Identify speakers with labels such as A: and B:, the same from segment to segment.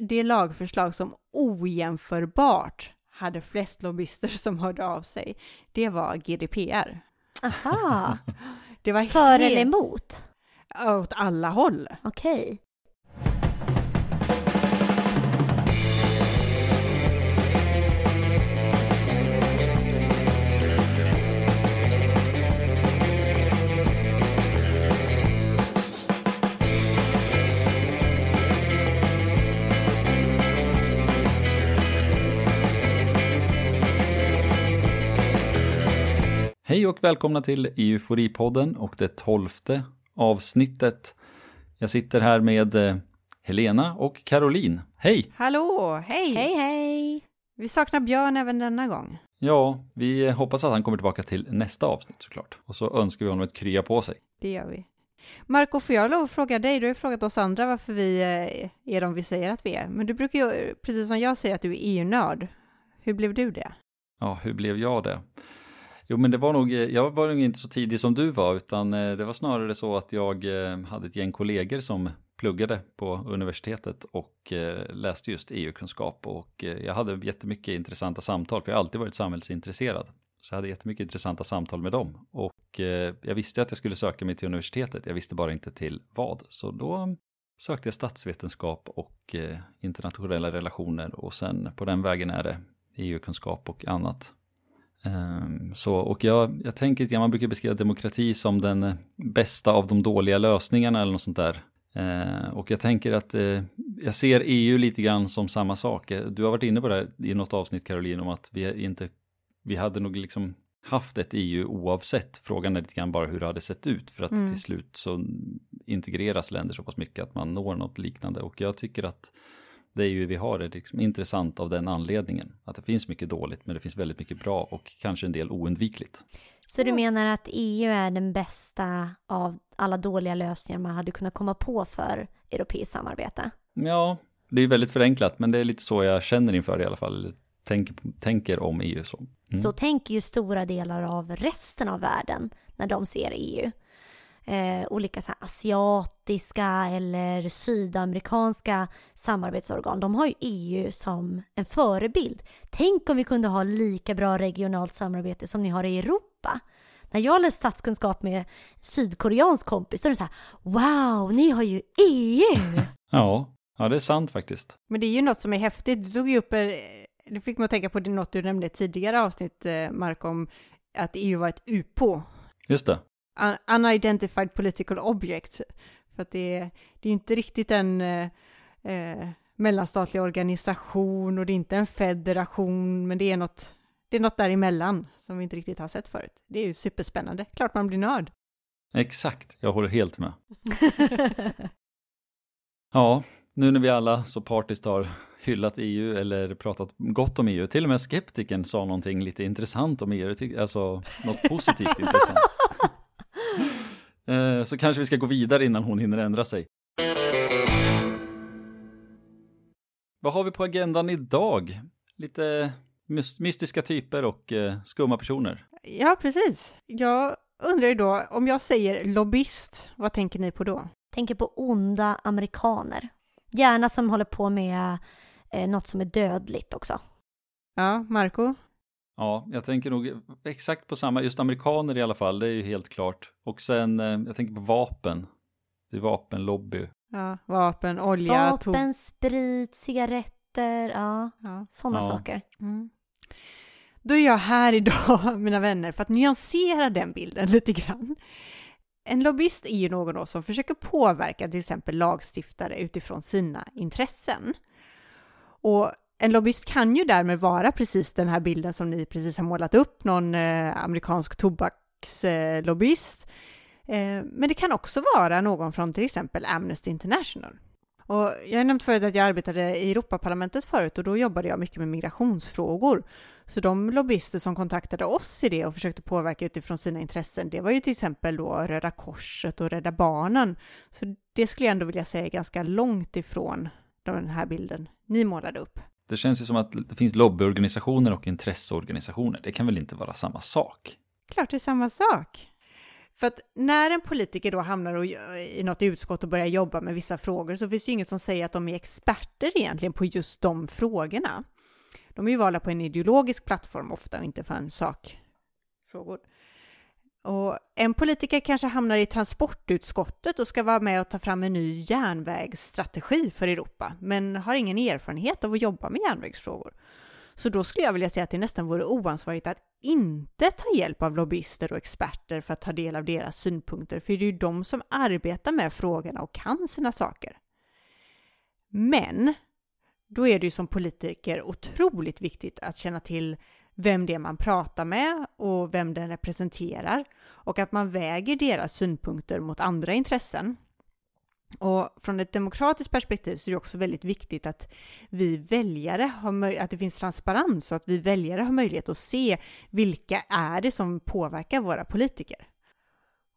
A: det lagförslag som ojämförbart hade flest lobbyister som hörde av sig, det var GDPR.
B: Aha,
A: Det var
B: för
A: helt-
B: eller emot?
A: åt alla håll.
B: Okej.
C: Hej och välkomna till Euforipodden och det tolfte avsnittet. Jag sitter här med eh, Helena och Caroline. Hej!
A: Hallå, hej!
B: Hej hej!
A: Vi saknar Björn även denna gång.
C: Ja, vi hoppas att han kommer tillbaka till nästa avsnitt såklart. Och så önskar vi honom ett krya på sig.
A: Det gör vi. Marco, får jag lov att fråga dig? Du har ju frågat oss andra varför vi eh, är de vi säger att vi är. Men du brukar ju, precis som jag, säga att du är EU-nörd. Hur blev du det?
C: Ja, hur blev jag det? Jo, men det var nog, eh, jag var nog inte så tidig som du var, utan eh, det var snarare så att jag eh, hade ett gäng kollegor som pluggade på universitetet och läste just EU-kunskap och jag hade jättemycket intressanta samtal, för jag har alltid varit samhällsintresserad. Så jag hade jättemycket intressanta samtal med dem och jag visste att jag skulle söka mig till universitetet, jag visste bara inte till vad. Så då sökte jag statsvetenskap och internationella relationer och sen på den vägen är det EU-kunskap och annat. Ehm, så, och jag, jag tänker att man brukar beskriva demokrati som den eh, bästa av de dåliga lösningarna eller något sånt där. Eh, och jag tänker att eh, jag ser EU lite grann som samma sak. Eh, Du har varit inne på det här i något avsnitt Caroline om att vi inte, vi hade nog liksom haft ett EU oavsett. Frågan är lite grann bara hur det hade sett ut för att
A: Mm.
C: till slut så integreras länder så pass mycket att man når något liknande. Och jag tycker att det är ju vi har är liksom intressant av den anledningen. Att det finns mycket dåligt men det finns väldigt mycket bra och kanske en del oundvikligt.
B: Så du menar att EU är den bästa av alla dåliga lösningar man hade kunnat komma på för europeiskt samarbete?
C: Ja, det är väldigt förenklat men det är lite så jag känner inför det i alla fall. Tänker, tänker om EU så. Mm.
B: Så tänker ju stora delar av resten av världen när de ser EU. Eh, olika så här asiatiska eller sydamerikanska samarbetsorgan, de har ju EU som en förebild. Tänk om vi kunde ha lika bra regionalt samarbete som ni har i Europa. När jag läste statskunskap med sydkoreansk kompis, då är det så här Wow, ni har ju EU!
C: Ja, ja, det är sant faktiskt.
A: Men det är ju något som är häftigt. Du tog ju upp, det fick mig att tänka på det, något du nämnde i tidigare avsnitt, eh, Mark, om att EU var ett UPO.
C: Just det.
A: Un- Unidentified Political Object. För att det, är- det är inte riktigt en eh, eh, mellanstatlig organisation och det är inte en federation, men det är något, det är något däremellan som vi inte riktigt har sett förut. Det är ju superspännande. Klart man blir nörd.
C: Exakt, jag håller helt med. Ja, nu när vi alla så partiskt har hyllat EU eller pratat gott om EU, till och med skeptiken sa någonting lite intressant om EU, alltså något positivt intressant. Eh, Så kanske vi ska gå vidare innan hon hinner ändra sig. Vad har vi på agendan idag? Lite mys- mystiska typer och eh, skumma personer.
A: Ja, precis. Jag undrar ju då, om jag säger lobbyist, vad tänker ni på då?
B: Tänker på onda amerikaner. Gärna som håller på med eh, något som är dödligt också.
A: Ja, Marco?
C: Ja, jag tänker nog exakt på samma, just amerikaner i alla fall, det är ju helt klart. Och sen, eh, jag tänker på vapen. Det är vapenlobby.
A: Ja, vapen, olja.
B: Vapen, sprit, cigaretter, ja,
A: Ja.
B: sådana
C: Ja.
B: saker.
A: Mm. Då är jag här idag, mina vänner, för att nyansera den bilden lite grann. En lobbyist är ju någon då som försöker påverka till exempel lagstiftare utifrån sina intressen. Och en lobbyist kan ju därmed vara precis den här bilden som ni precis har målat upp, någon eh, amerikansk tobakslobbyist. Eh, men det kan också vara någon från till exempel Amnesty International. Och jag har nämnt förut att jag arbetade i Europaparlamentet förut och då jobbade jag mycket med migrationsfrågor. Så de lobbyister som kontaktade oss i det och försökte påverka utifrån sina intressen, det var ju till exempel då Röda Korset och Rädda Barnen. Så det skulle jag ändå vilja säga är ganska långt ifrån den här bilden ni målade upp.
C: Det känns ju som att det finns lobbyorganisationer och intresseorganisationer. Det kan väl inte vara samma sak?
A: Klart det är samma sak. För att när en politiker då hamnar i något utskott och börjar jobba med vissa frågor så finns det ju inget som säger att de är experter egentligen på just de frågorna. De är ju valda på en ideologisk plattform ofta och inte för en sakfrågor. Och en politiker kanske hamnar i transportutskottet och ska vara med och ta fram en ny järnvägsstrategi för Europa, men har ingen erfarenhet av att jobba med järnvägsfrågor. Så då skulle jag vilja säga att det nästan vore oansvarigt att inte ta hjälp av lobbyister och experter för att ta del av deras synpunkter, för det är ju de som arbetar med frågorna och kan sina saker. Men då är det ju som politiker otroligt viktigt att känna till vem det är man pratar med och vem den representerar och att man väger deras synpunkter mot andra intressen. Och från ett demokratiskt perspektiv så är det också väldigt viktigt att vi väljare har att det finns transparens och att vi väljare har möjlighet att se vilka är det som påverkar våra politiker.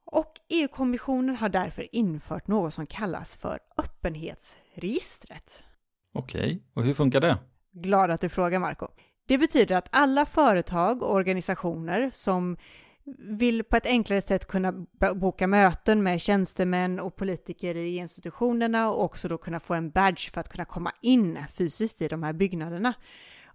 A: Och EU-kommissionen har därför infört något som kallas för öppenhetsregistret.
C: Okej, och hur funkar det?
A: Glad att du frågar Marco. Det betyder att alla företag och organisationer som vill på ett enklare sätt kunna boka möten med tjänstemän och politiker i institutionerna och också då kunna få en badge för att kunna komma in fysiskt i de här byggnaderna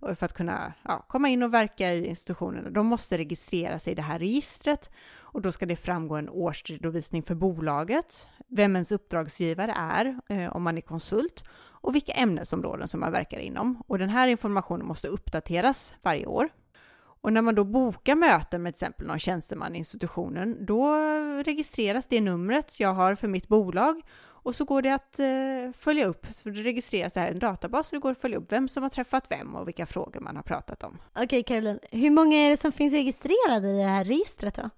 A: för att kunna ja, komma in och verka i institutionerna. De måste registrera sig i det här registret och då ska det framgå en årsredovisning för bolaget, vem ens uppdragsgivare är eh, om man är konsult och vilka ämnesområden som man verkar inom. Och den här informationen måste uppdateras varje år. Och när man då bokar möten med till exempel någon tjänsteman i institutionen, då registreras det numret jag har för mitt bolag och så går det att eh, följa upp, för det registreras här i en databas och det går att följa upp vem som har träffat vem och vilka frågor man har pratat om.
B: Okej okay, Caroline, hur många är det som finns registrerade i det här registret då?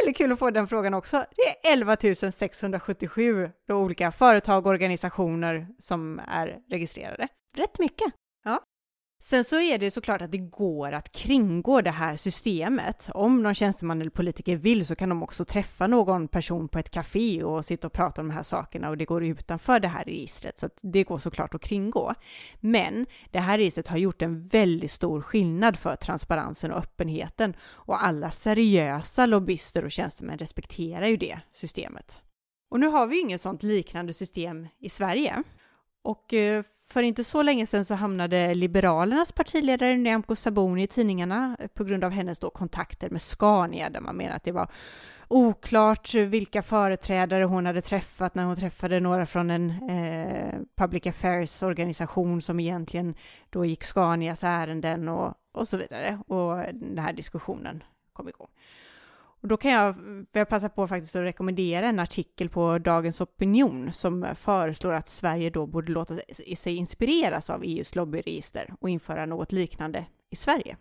A: Väldigt kul att få den frågan också. Det är 11 677 då olika företag och organisationer som är registrade.
B: Rätt mycket.
A: Sen så är det såklart att det går att kringgå det här systemet. Om någon tjänsteman eller politiker vill så kan de också träffa någon person på ett café och sitta och prata om de här sakerna och det går utanför det här registret. Så det går såklart att kringgå. Men det här registret har gjort en väldigt stor skillnad för transparensen och öppenheten och alla seriösa lobbyister och tjänstemän respekterar ju det systemet. Och nu har vi inget sånt liknande system i Sverige. Och eh, för inte så länge sedan så hamnade Liberalernas partiledare Nyamko Sabuni i tidningarna eh, på grund av hennes då kontakter med Scania där man menar att det var oklart eh, vilka företrädare hon hade träffat när hon träffade några från en eh, public affairs-organisation som egentligen då gick Scanias ärenden och, och så vidare. Och den här diskussionen kom igång. Och då kan jag, jag passa på faktiskt att rekommendera en artikel på Dagens Opinion som föreslår att Sverige då borde låta sig inspireras av EUs lobbyregister och införa något liknande i Sverige.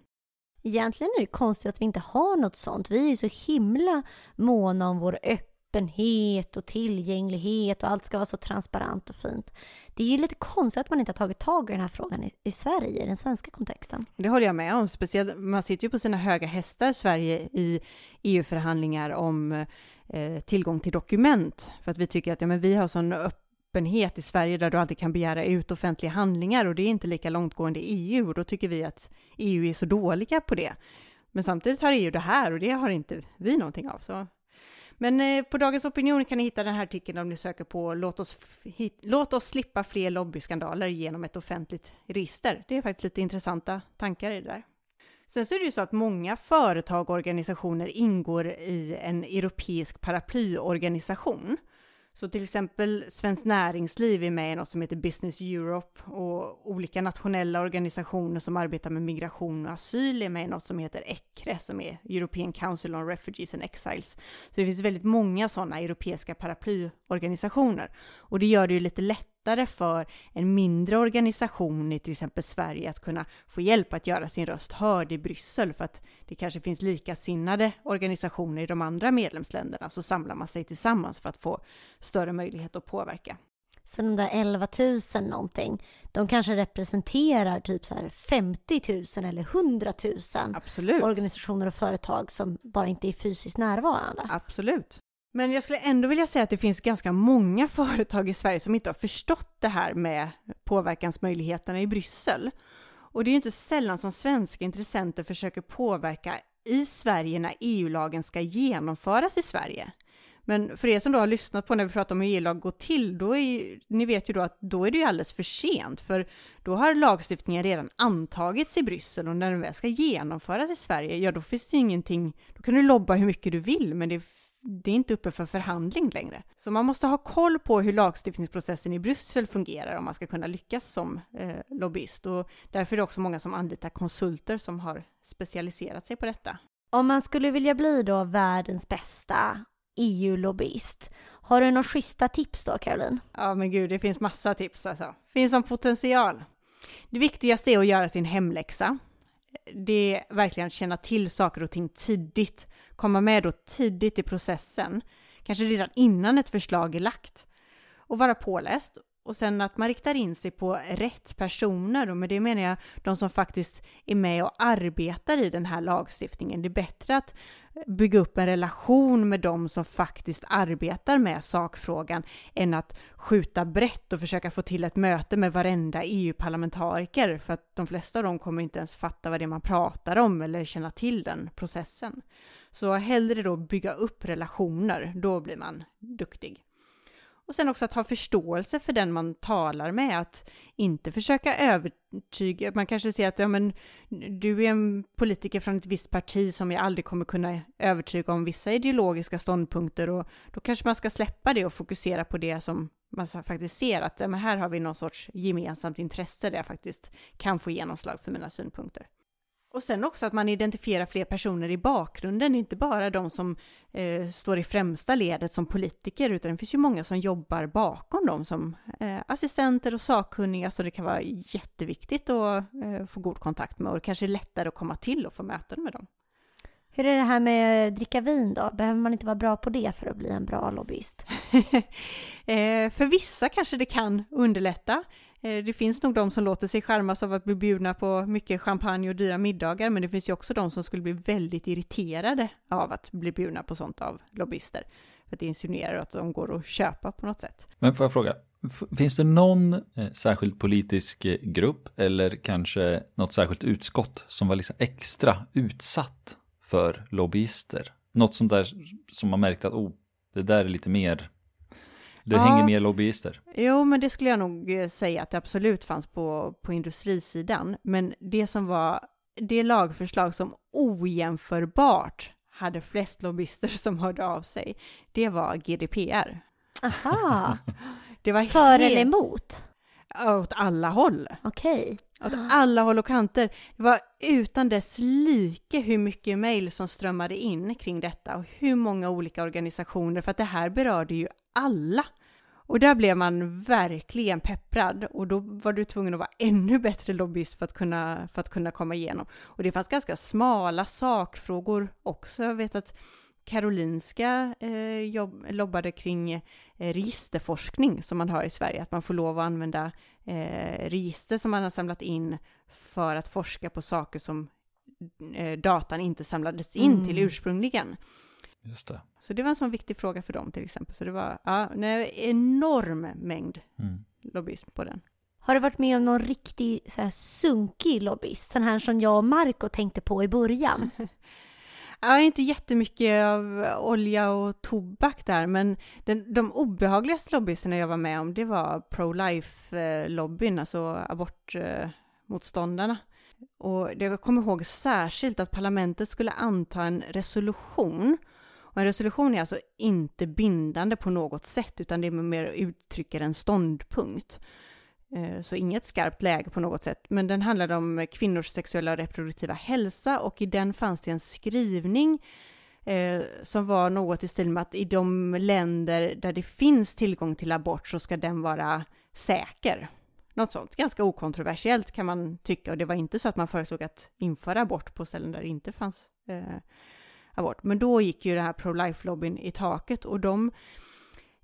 B: Egentligen är det konstigt att vi inte har något sånt. Vi är ju så himla måna om vår öppenhet och tillgänglighet och allt ska vara så transparent och fint. Det är ju lite konstigt att man inte har tagit tag i den här frågan i, i Sverige, i den svenska kontexten.
A: Det håller jag med om, speciellt man sitter ju på sina höga hästar, Sverige, i EU-förhandlingar om eh, tillgång till dokument, för att vi tycker att ja, men vi har sån öppenhet i Sverige där du alltid kan begära ut offentliga handlingar och det är inte lika långtgående i EU och då tycker vi att EU är så dåliga på det. Men samtidigt har EU det här och det har inte vi någonting av. Så men eh, på Dagens Opinion kan ni hitta den här artikeln om ni söker på låt oss, hit, låt oss slippa fler lobbyskandaler genom ett offentligt register. Det är faktiskt lite intressanta tankar i det där. Sen så är det ju så att många företag och organisationer ingår i en europeisk paraplyorganisation. Så till exempel Svenskt Näringsliv är med i något som heter Business Europe och olika nationella organisationer som arbetar med migration och asyl är med i något som heter ECRE som är European Council on Refugees and Exiles. Så det finns väldigt många sådana europeiska paraplyorganisationer och det gör det ju lite lätt lättare för en mindre organisation i till exempel Sverige att kunna få hjälp att göra sin röst hörd i Bryssel för att det kanske finns likasinnade organisationer i de andra medlemsländerna så samlar man sig tillsammans för att få större möjlighet att påverka.
B: Så de där 11 000 någonting, de kanske representerar typ så här 50 000 eller 100 000
A: Absolut.
B: organisationer och företag som bara inte är fysiskt närvarande.
A: Absolut. Men jag skulle ändå vilja säga att det finns ganska många företag i Sverige som inte har förstått det här med påverkansmöjligheterna i Bryssel. Och det är ju inte sällan som svenska intressenter försöker påverka i Sverige när EU-lagen ska genomföras i Sverige. Men för er som då har lyssnat på när vi pratar om hur EU-lag går till, då är ju, ni vet ju då att då är det ju alldeles för sent, för då har lagstiftningen redan antagits i Bryssel och när den väl ska genomföras i Sverige, ja då finns det ju ingenting, då kan du lobba hur mycket du vill, men det, det är inte uppe för förhandling längre. Så man måste ha koll på hur lagstiftningsprocessen i Bryssel fungerar om man ska kunna lyckas som eh, lobbyist och därför är det också många som anlitar konsulter som har specialiserat sig på detta.
B: Om man skulle vilja bli då världens bästa EU-lobbyist, har du några schyssta tips då Caroline?
A: Ja men gud, det finns massa tips alltså. Finns som potential. Det viktigaste är att göra sin hemläxa. Det är verkligen att känna till saker och ting tidigt. Komma med då tidigt i processen. Kanske redan innan ett förslag är lagt. Och vara påläst och sen att man riktar in sig på rätt personer och med det menar jag de som faktiskt är med och arbetar i den här lagstiftningen. Det är bättre att bygga upp en relation med de som faktiskt arbetar med sakfrågan än att skjuta brett och försöka få till ett möte med varenda EU-parlamentariker för att de flesta av dem kommer inte ens fatta vad det är man pratar om eller känna till den processen. Så hellre då bygga upp relationer, då blir man duktig. Och sen också att ha förståelse för den man talar med, att inte försöka övertyga. Man kanske ser att ja, men, du är en politiker från ett visst parti som jag aldrig kommer kunna övertyga om vissa ideologiska ståndpunkter och då kanske man ska släppa det och fokusera på det som man faktiskt ser att ja, men här har vi någon sorts gemensamt intresse där jag faktiskt kan få genomslag för mina synpunkter. Och sen också att man identifierar fler personer i bakgrunden, inte bara de som eh, står i främsta ledet som politiker, utan det finns ju många som jobbar bakom dem som eh, assistenter och sakkunniga, så det kan vara jätteviktigt att eh, få god kontakt med och det kanske är lättare att komma till och få möten med dem.
B: Hur är det här med att dricka vin då? Behöver man inte vara bra på det för att bli en bra lobbyist?
A: eh, för vissa kanske det kan underlätta. Eh, det finns nog de som låter sig skärmas av att bli bjudna på mycket champagne och dyra middagar, men det finns ju också de som skulle bli väldigt irriterade av att bli bjudna på sånt av lobbyister. För att det insinuerar att de går att köpa på något sätt.
C: Men får jag fråga, finns det någon eh, särskild politisk eh, grupp eller kanske något särskilt utskott som var liksom extra utsatt för lobbyister? Något sånt där som man märkte att oh, det där är lite mer det ja. hänger med lobbyister.
A: Jo, men det skulle jag nog eh, säga att det absolut fanns på, på industrisidan. Men det som var det lagförslag som ojämförbart hade flest lobbyister som hörde av sig, det var GDPR.
B: Aha!
A: det var
B: För helt... eller emot?
A: Åt alla håll.
B: Okej.
A: Okay. Åt alla håll och kanter. Det var utan dess like hur mycket mejl som strömmade in kring detta och hur många olika organisationer, för att det här berörde ju alla. Och där blev man verkligen pepprad och då var du tvungen att vara ännu bättre lobbyist för att kunna, för att kunna komma igenom. Och det fanns ganska smala sakfrågor också. Jag vet att Karolinska eh, jobb, lobbade kring eh, registerforskning som man har i Sverige, att man får lov att använda eh, register som man har samlat in för att forska på saker som eh, datan inte samlades in mm. till ursprungligen.
C: Just det.
A: Så det var en sån viktig fråga för dem till exempel. Så det var ja, en enorm mängd mm. lobbyism på den.
B: Har du varit med om någon riktig så här, sunkig lobbyist? Sån här som jag och Marco tänkte på i början.
A: ja, inte jättemycket av olja och tobak där, men den, de obehagligaste lobbyisterna jag var med om, det var pro-life-lobbyn, alltså abortmotståndarna. Och det jag kommer ihåg särskilt att parlamentet skulle anta en resolution och en resolution är alltså inte bindande på något sätt, utan det är mer uttrycker en ståndpunkt. Eh, så inget skarpt läge på något sätt, men den handlade om kvinnors sexuella och reproduktiva hälsa och i den fanns det en skrivning eh, som var något i stil med att i de länder där det finns tillgång till abort så ska den vara säker. Något sånt, ganska okontroversiellt kan man tycka och det var inte så att man föreslog att införa abort på ställen där det inte fanns eh, abort. Men då gick ju den här pro-life-lobbyn i taket och de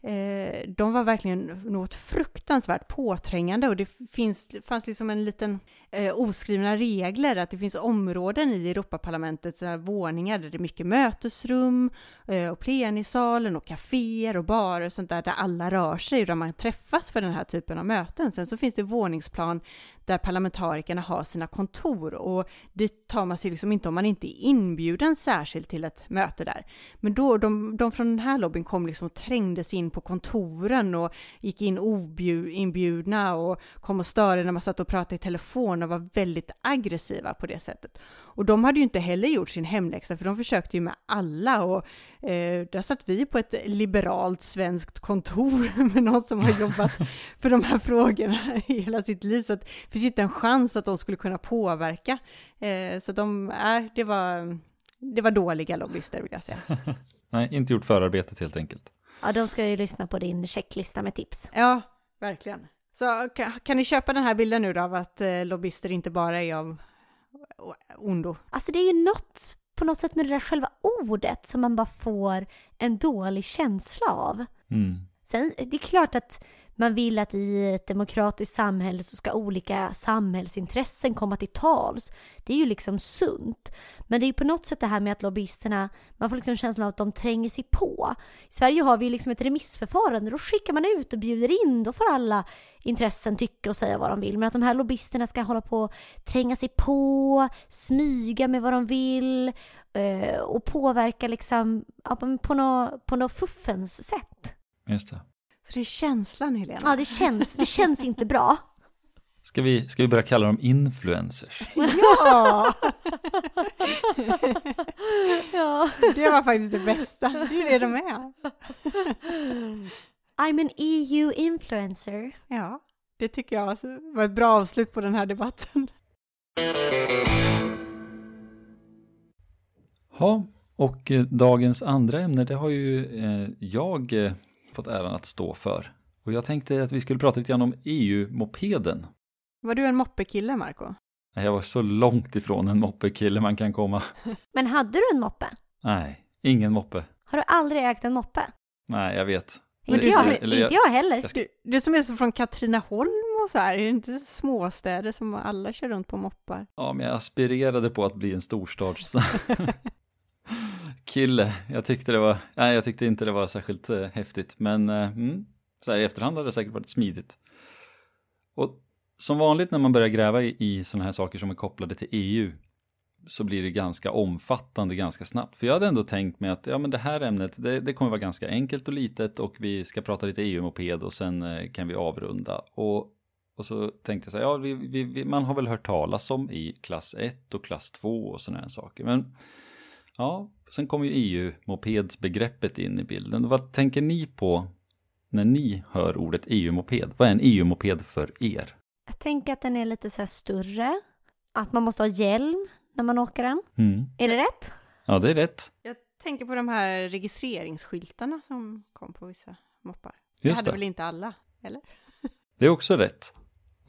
A: eh, de var verkligen något fruktansvärt påträngande och det finns, fanns liksom en liten eh, oskrivna regler att det finns områden i Europaparlamentet, så här våningar där det är mycket mötesrum eh, och plenisalen och kaféer och barer och sånt där, där alla rör sig och där man träffas för den här typen av möten. Sen så finns det våningsplan där parlamentarikerna har sina kontor och dit tar man sig liksom inte om man inte är inbjuden särskilt till ett möte där. Men då, de, de från den här lobbyn kom liksom och trängdes in på kontoren och gick in inbjudna och kom och störde när man satt och pratade i telefon och var väldigt aggressiva på det sättet. Och de hade ju inte heller gjort sin hemläxa för de försökte ju med alla och eh, där satt vi på ett liberalt svenskt kontor med någon som har jobbat för de här frågorna hela sitt liv så att det finns ju inte en chans att de skulle kunna påverka. Eh, så de, äh, det var, det var dåliga lobbyister vill jag säga.
C: Nej, inte gjort förarbetet helt enkelt.
B: Ja, de ska ju lyssna på din checklista med tips.
A: Ja, verkligen. Så kan, kan ni köpa den här bilden nu då av att eh, lobbyister inte bara är av ondo?
B: Alltså det är ju något på något sätt med det där själva ordet som man bara får en dålig känsla av.
C: Mm.
B: Sen, det är klart att man vill att i ett demokratiskt samhälle så ska olika samhällsintressen komma till tals. Det är ju liksom sunt. Men det är ju på något sätt det här med att lobbyisterna, man får liksom känslan av att de tränger sig på. I Sverige har vi ju liksom ett remissförfarande, då skickar man ut och bjuder in, då får alla intressen tycka och säga vad de vill. Men att de här lobbyisterna ska hålla på och tränga sig på, smyga med vad de vill eh, och påverka liksom på något på nå fuffens sätt.
C: Just det.
A: Så det är känslan Helena?
B: Ja, det känns, det känns inte bra.
C: Ska vi, ska vi börja kalla dem influencers?
A: Ja!
B: ja!
A: Det var faktiskt det bästa. Det är det de är.
B: I'm an EU influencer.
A: Ja, det tycker jag var ett bra avslut på den här debatten.
C: Ja, och eh, dagens andra ämne det har ju eh, jag eh, fått äran att stå för. Och jag tänkte att vi skulle prata lite grann om EU-mopeden.
A: Var du en moppekille, Marco?
C: Nej, jag var så långt ifrån en moppekille man kan komma.
B: Men hade du en moppe?
C: Nej, ingen moppe.
B: Har du aldrig ägt en moppe?
C: Nej, jag vet.
B: Inte, jag,
C: eller
B: inte jag heller.
C: jag ska-
A: Du, du som är så från Katrineholm och så här, är det inte småstäder som alla kör runt på moppar?
C: Ja, men jag aspirerade på att bli en storstads kille. Jag tyckte det var, nej, jag tyckte inte det var särskilt eh, häftigt, men eh, mm, så här i efterhand hade det säkert varit smidigt. Och som vanligt när man börjar gräva i, i sådana här saker som är kopplade till EU så blir det ganska omfattande ganska snabbt. För jag hade ändå tänkt mig att ja, men det här ämnet det, det kommer vara ganska enkelt och litet och vi ska prata lite EU-moped och sen eh, kan vi avrunda. Och, och så tänkte jag så här, ja, vi, vi, vi, man har väl hört talas om i klass 1 och klass 2 och sådana här saker. Men ja, sen kommer ju EU-mopedsbegreppet in i bilden. Vad tänker ni på när ni hör ordet EU-moped? Vad är en EU-moped för er?
B: Jag tänker att den är lite så här större. Att man måste ha hjälm när man åker den.
C: Mm.
B: Är det rätt?
C: Ja, det är rätt.
A: Jag tänker på de här registreringsskyltarna som kom på vissa moppar. det
C: Just
A: hade
C: det.
A: väl inte alla, eller?
C: Det är också rätt.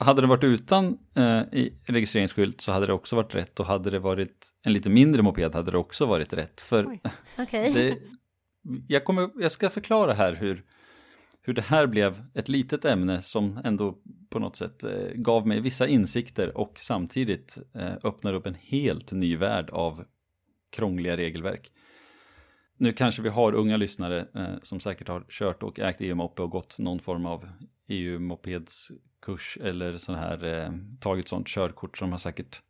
C: Hade det varit utan eh, registreringsskylt så hade det också varit rätt och hade det varit en lite mindre moped hade det också varit rätt. För
A: Oj.
B: Okej.
C: det, jag, kommer, jag ska förklara här hur, hur det här blev ett litet ämne som ändå på något sätt eh, gav mig vissa insikter och samtidigt eh, öppnar upp en helt ny värld av krångliga regelverk. Nu kanske vi har unga lyssnare eh, som säkert har kört och ägt EU-moppe och gått någon form av EU-mopedskurs eller sån här eh, tagit sånt körkort som har säkert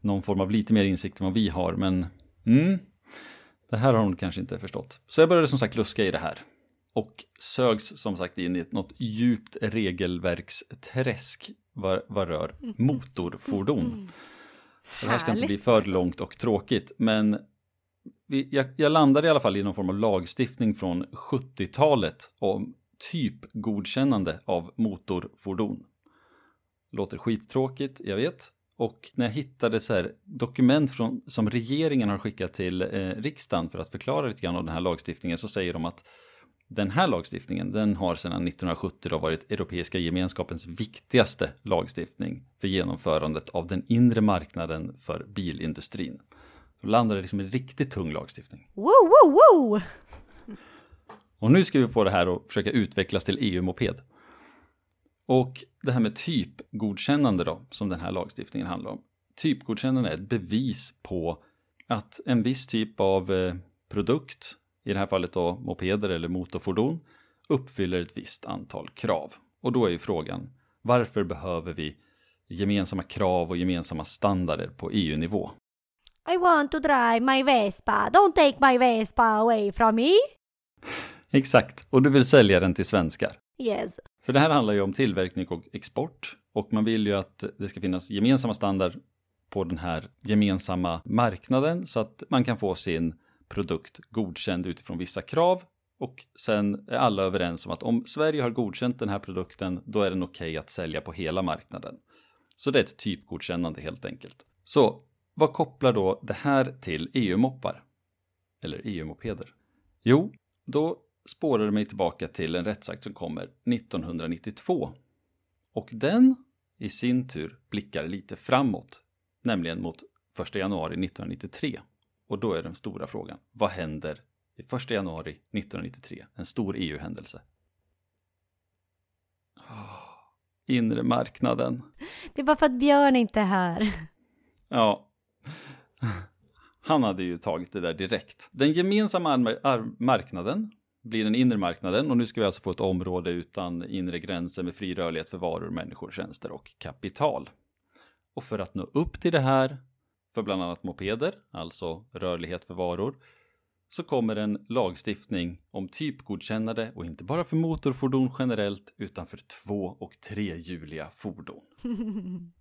C: någon form av lite mer insikt än vad vi har. Men mm, det här har hon kanske inte förstått. Så jag började som sagt luska i det här. Och sögs som sagt in i ett något djupt regelverksträsk vad, vad rör motorfordon. Det här ska inte bli för långt och tråkigt, men vi, jag, jag landade i alla fall i någon form av lagstiftning från 70-talet om typgodkännande av motorfordon. Låter skittråkigt, jag vet. Och när jag hittade så här dokument från, som regeringen har skickat till eh, riksdagen för att förklara lite grann om den här lagstiftningen så säger de att den här lagstiftningen den har sedan 1970 då varit Europeiska gemenskapens viktigaste lagstiftning för genomförandet av den inre marknaden för bilindustrin. Då landar det liksom en riktigt tung lagstiftning.
B: Wow, wow, wow!
C: Och nu ska vi få det här att försöka utvecklas till EU-moped. Och det här med typgodkännande då, som den här lagstiftningen handlar om. Typgodkännande är ett bevis på att en viss typ av eh, produkt, i det här fallet då mopeder eller motorfordon, uppfyller ett visst antal krav. Och då är ju frågan, varför behöver vi gemensamma krav och gemensamma standarder på EU-nivå.
B: I want to drive my Vespa. Don't take my Vespa away from me.
C: Exakt, och du vill sälja den till svenskar.
B: Yes.
C: För det här handlar ju om tillverkning och export och man vill ju att det ska finnas gemensamma standard på den här gemensamma marknaden så att man kan få sin produkt godkänd utifrån vissa krav och sen är alla överens om att om Sverige har godkänt den här produkten då är den okej okay att sälja på hela marknaden. Så det är ett typgodkännande helt enkelt. Så vad kopplar då det här till EU-moppar? Eller EU-mopeder? Jo, då spårar det mig tillbaka till en rättsakt som kommer 1992. Och den i sin tur blickar lite framåt, nämligen mot 1 januari 1993. Och då är den stora frågan, vad händer i 1 januari 1993? En stor EU-händelse. Oh, inre marknaden.
B: Det är bara för att Björn inte är här.
C: Ja. Han hade ju tagit det där direkt. Den gemensamma marknaden blir den inre marknaden och nu ska vi alltså få ett område utan inre gränser med fri rörlighet för varor, människor, tjänster och kapital. Och för att nå upp till det här, för bland annat mopeder, alltså rörlighet för varor, så kommer en lagstiftning om typgodkännande och inte bara för motorfordon generellt utan för två och trehjuliga fordon.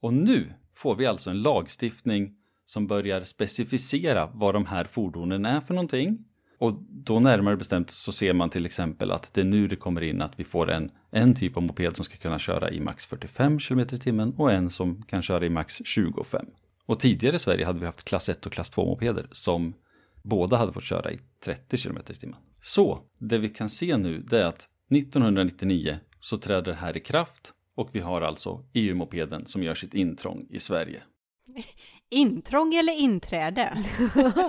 C: Och nu får vi alltså en lagstiftning som börjar specificera vad de här fordonen är för någonting och då närmare bestämt så ser man till exempel att det är nu det kommer in att vi får en, en typ av moped som ska kunna köra i max 45 km i timmen och en som kan köra i max 25. Och tidigare i Sverige hade vi haft klass 1 och klass 2 mopeder som båda hade fått köra i 30 km i timmen. Så det vi kan se nu det är att 1999 så träder det här i kraft och vi har alltså EU-mopeden som gör sitt intrång i Sverige.
A: Intrång eller inträde?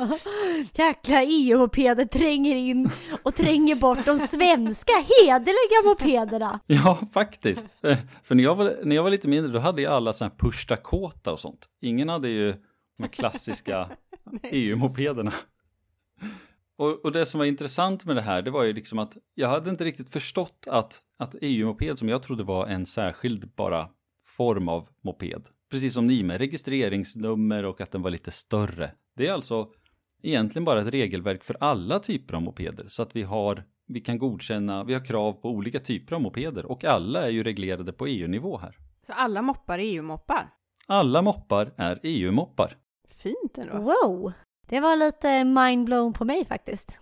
B: Jäkla EU-mopeder tränger in och tränger bort de svenska hederliga mopederna.
C: Ja, faktiskt. Eh, för när jag var, när jag var lite mindre då hade jag alla sådana här push Dakota och sånt. Ingen hade ju de klassiska EU-mopederna. Och, och, det som var intressant med det här, det var ju liksom att jag hade inte riktigt förstått att, att EU-moped som jag trodde var en särskild bara form av moped precis som ni med registreringsnummer och att den var lite större. Det är alltså egentligen bara ett regelverk för alla typer av mopeder så att vi har vi kan godkänna, vi har krav på olika typer av mopeder och alla är ju reglerade på EU-nivå här.
A: Så alla moppar är EU-moppar?
C: Alla moppar är EU-moppar.
A: Fint ändå.
B: Wow! Det var lite mindblown på mig faktiskt.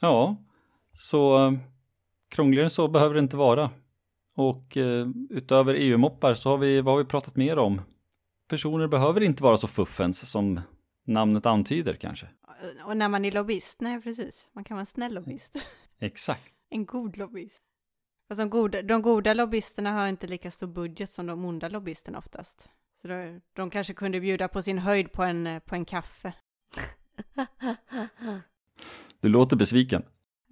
C: Ja, så eh, krångligare än så behöver det inte vara. Och eh, utöver EU-moppar så har vi, vad har vi pratat mer om? Personer behöver inte vara så fuffens som namnet antyder kanske.
A: Och när man är lobbyist, nej precis, man kan vara en snäll lobbyist.
C: Exakt.
A: en god lobbyist. Fast de goda, de goda lobbyisterna har inte lika stor budget som de onda lobbyisterna oftast. Så då, de kanske kunde bjuda på sin höjd på en, på en kaffe.
C: Du låter besviken.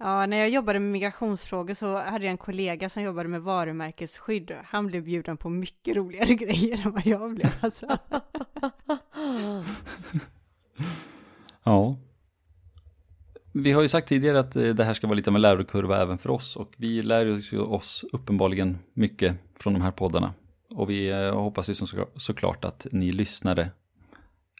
A: Ja, när jag jobbade med migrationsfrågor så hade jag en kollega som jobbade med varumärkesskydd. Han blev bjuden på mycket roligare grejer än vad jag blev alltså.
C: ja. Vi har ju sagt tidigare att eh, det här ska vara lite av en lärokurva även för oss och vi lär oss uppenbarligen mycket från de här poddarna. Och vi eh, hoppas ju såklart att ni lyssnare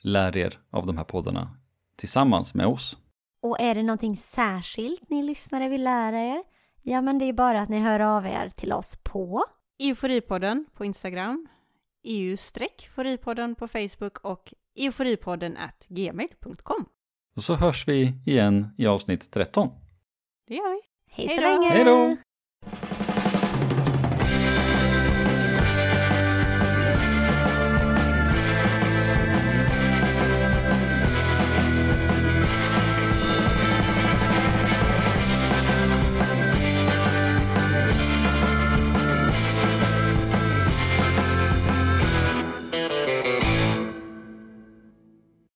C: lär er av de här poddarna tillsammans med oss.
B: Och är det någonting särskilt ni lyssnare vill lära er? Ja, men det är bara att ni hör av er till oss på
A: Euforipodden på Instagram, EU-foripodden på Facebook och euforipodden at gmail.com.
C: Och så hörs vi igen i avsnitt 13.
A: Det gör vi.
B: Hej så länge!
C: Hej då!